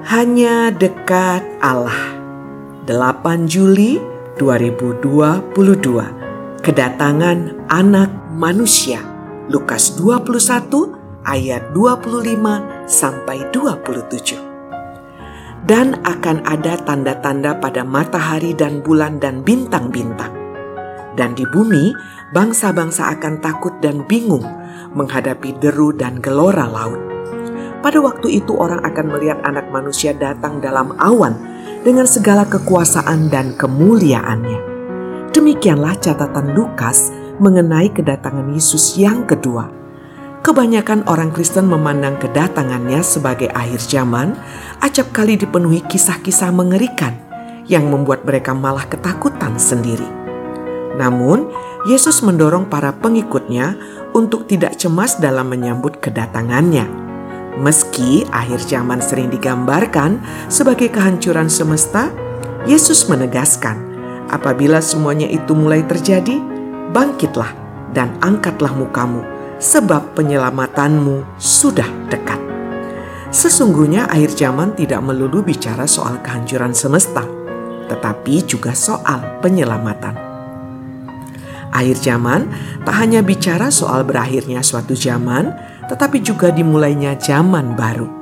Hanya dekat Allah. 8 Juli 2022. Kedatangan anak manusia. Lukas 21 ayat 25 sampai 27. Dan akan ada tanda-tanda pada matahari dan bulan dan bintang-bintang. Dan di bumi, bangsa-bangsa akan takut dan bingung menghadapi deru dan gelora laut pada waktu itu orang akan melihat anak manusia datang dalam awan dengan segala kekuasaan dan kemuliaannya. Demikianlah catatan Lukas mengenai kedatangan Yesus yang kedua. Kebanyakan orang Kristen memandang kedatangannya sebagai akhir zaman, acap kali dipenuhi kisah-kisah mengerikan yang membuat mereka malah ketakutan sendiri. Namun, Yesus mendorong para pengikutnya untuk tidak cemas dalam menyambut kedatangannya Meski akhir zaman sering digambarkan sebagai kehancuran semesta, Yesus menegaskan, apabila semuanya itu mulai terjadi, bangkitlah dan angkatlah mukamu, sebab penyelamatanmu sudah dekat. Sesungguhnya akhir zaman tidak melulu bicara soal kehancuran semesta, tetapi juga soal penyelamatan. Akhir zaman tak hanya bicara soal berakhirnya suatu zaman, tetapi juga dimulainya zaman baru.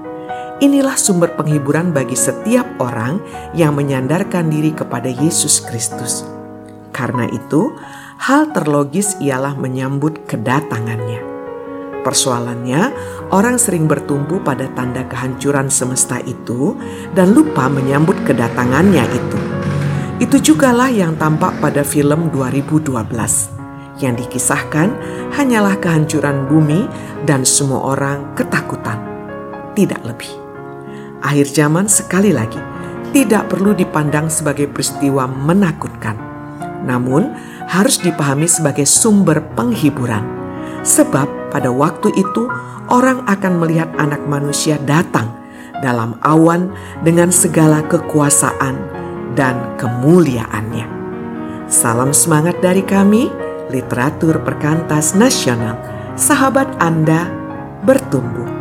Inilah sumber penghiburan bagi setiap orang yang menyandarkan diri kepada Yesus Kristus. Karena itu, hal terlogis ialah menyambut kedatangannya. Persoalannya, orang sering bertumpu pada tanda kehancuran semesta itu dan lupa menyambut kedatangannya itu. Itu jugalah yang tampak pada film 2012 yang dikisahkan hanyalah kehancuran bumi dan semua orang ketakutan. Tidak lebih. Akhir zaman sekali lagi tidak perlu dipandang sebagai peristiwa menakutkan. Namun harus dipahami sebagai sumber penghiburan. Sebab pada waktu itu orang akan melihat anak manusia datang dalam awan dengan segala kekuasaan dan kemuliaannya. Salam semangat dari kami literatur perkantas nasional, sahabat Anda bertumbuh